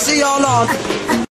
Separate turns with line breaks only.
see y'all on.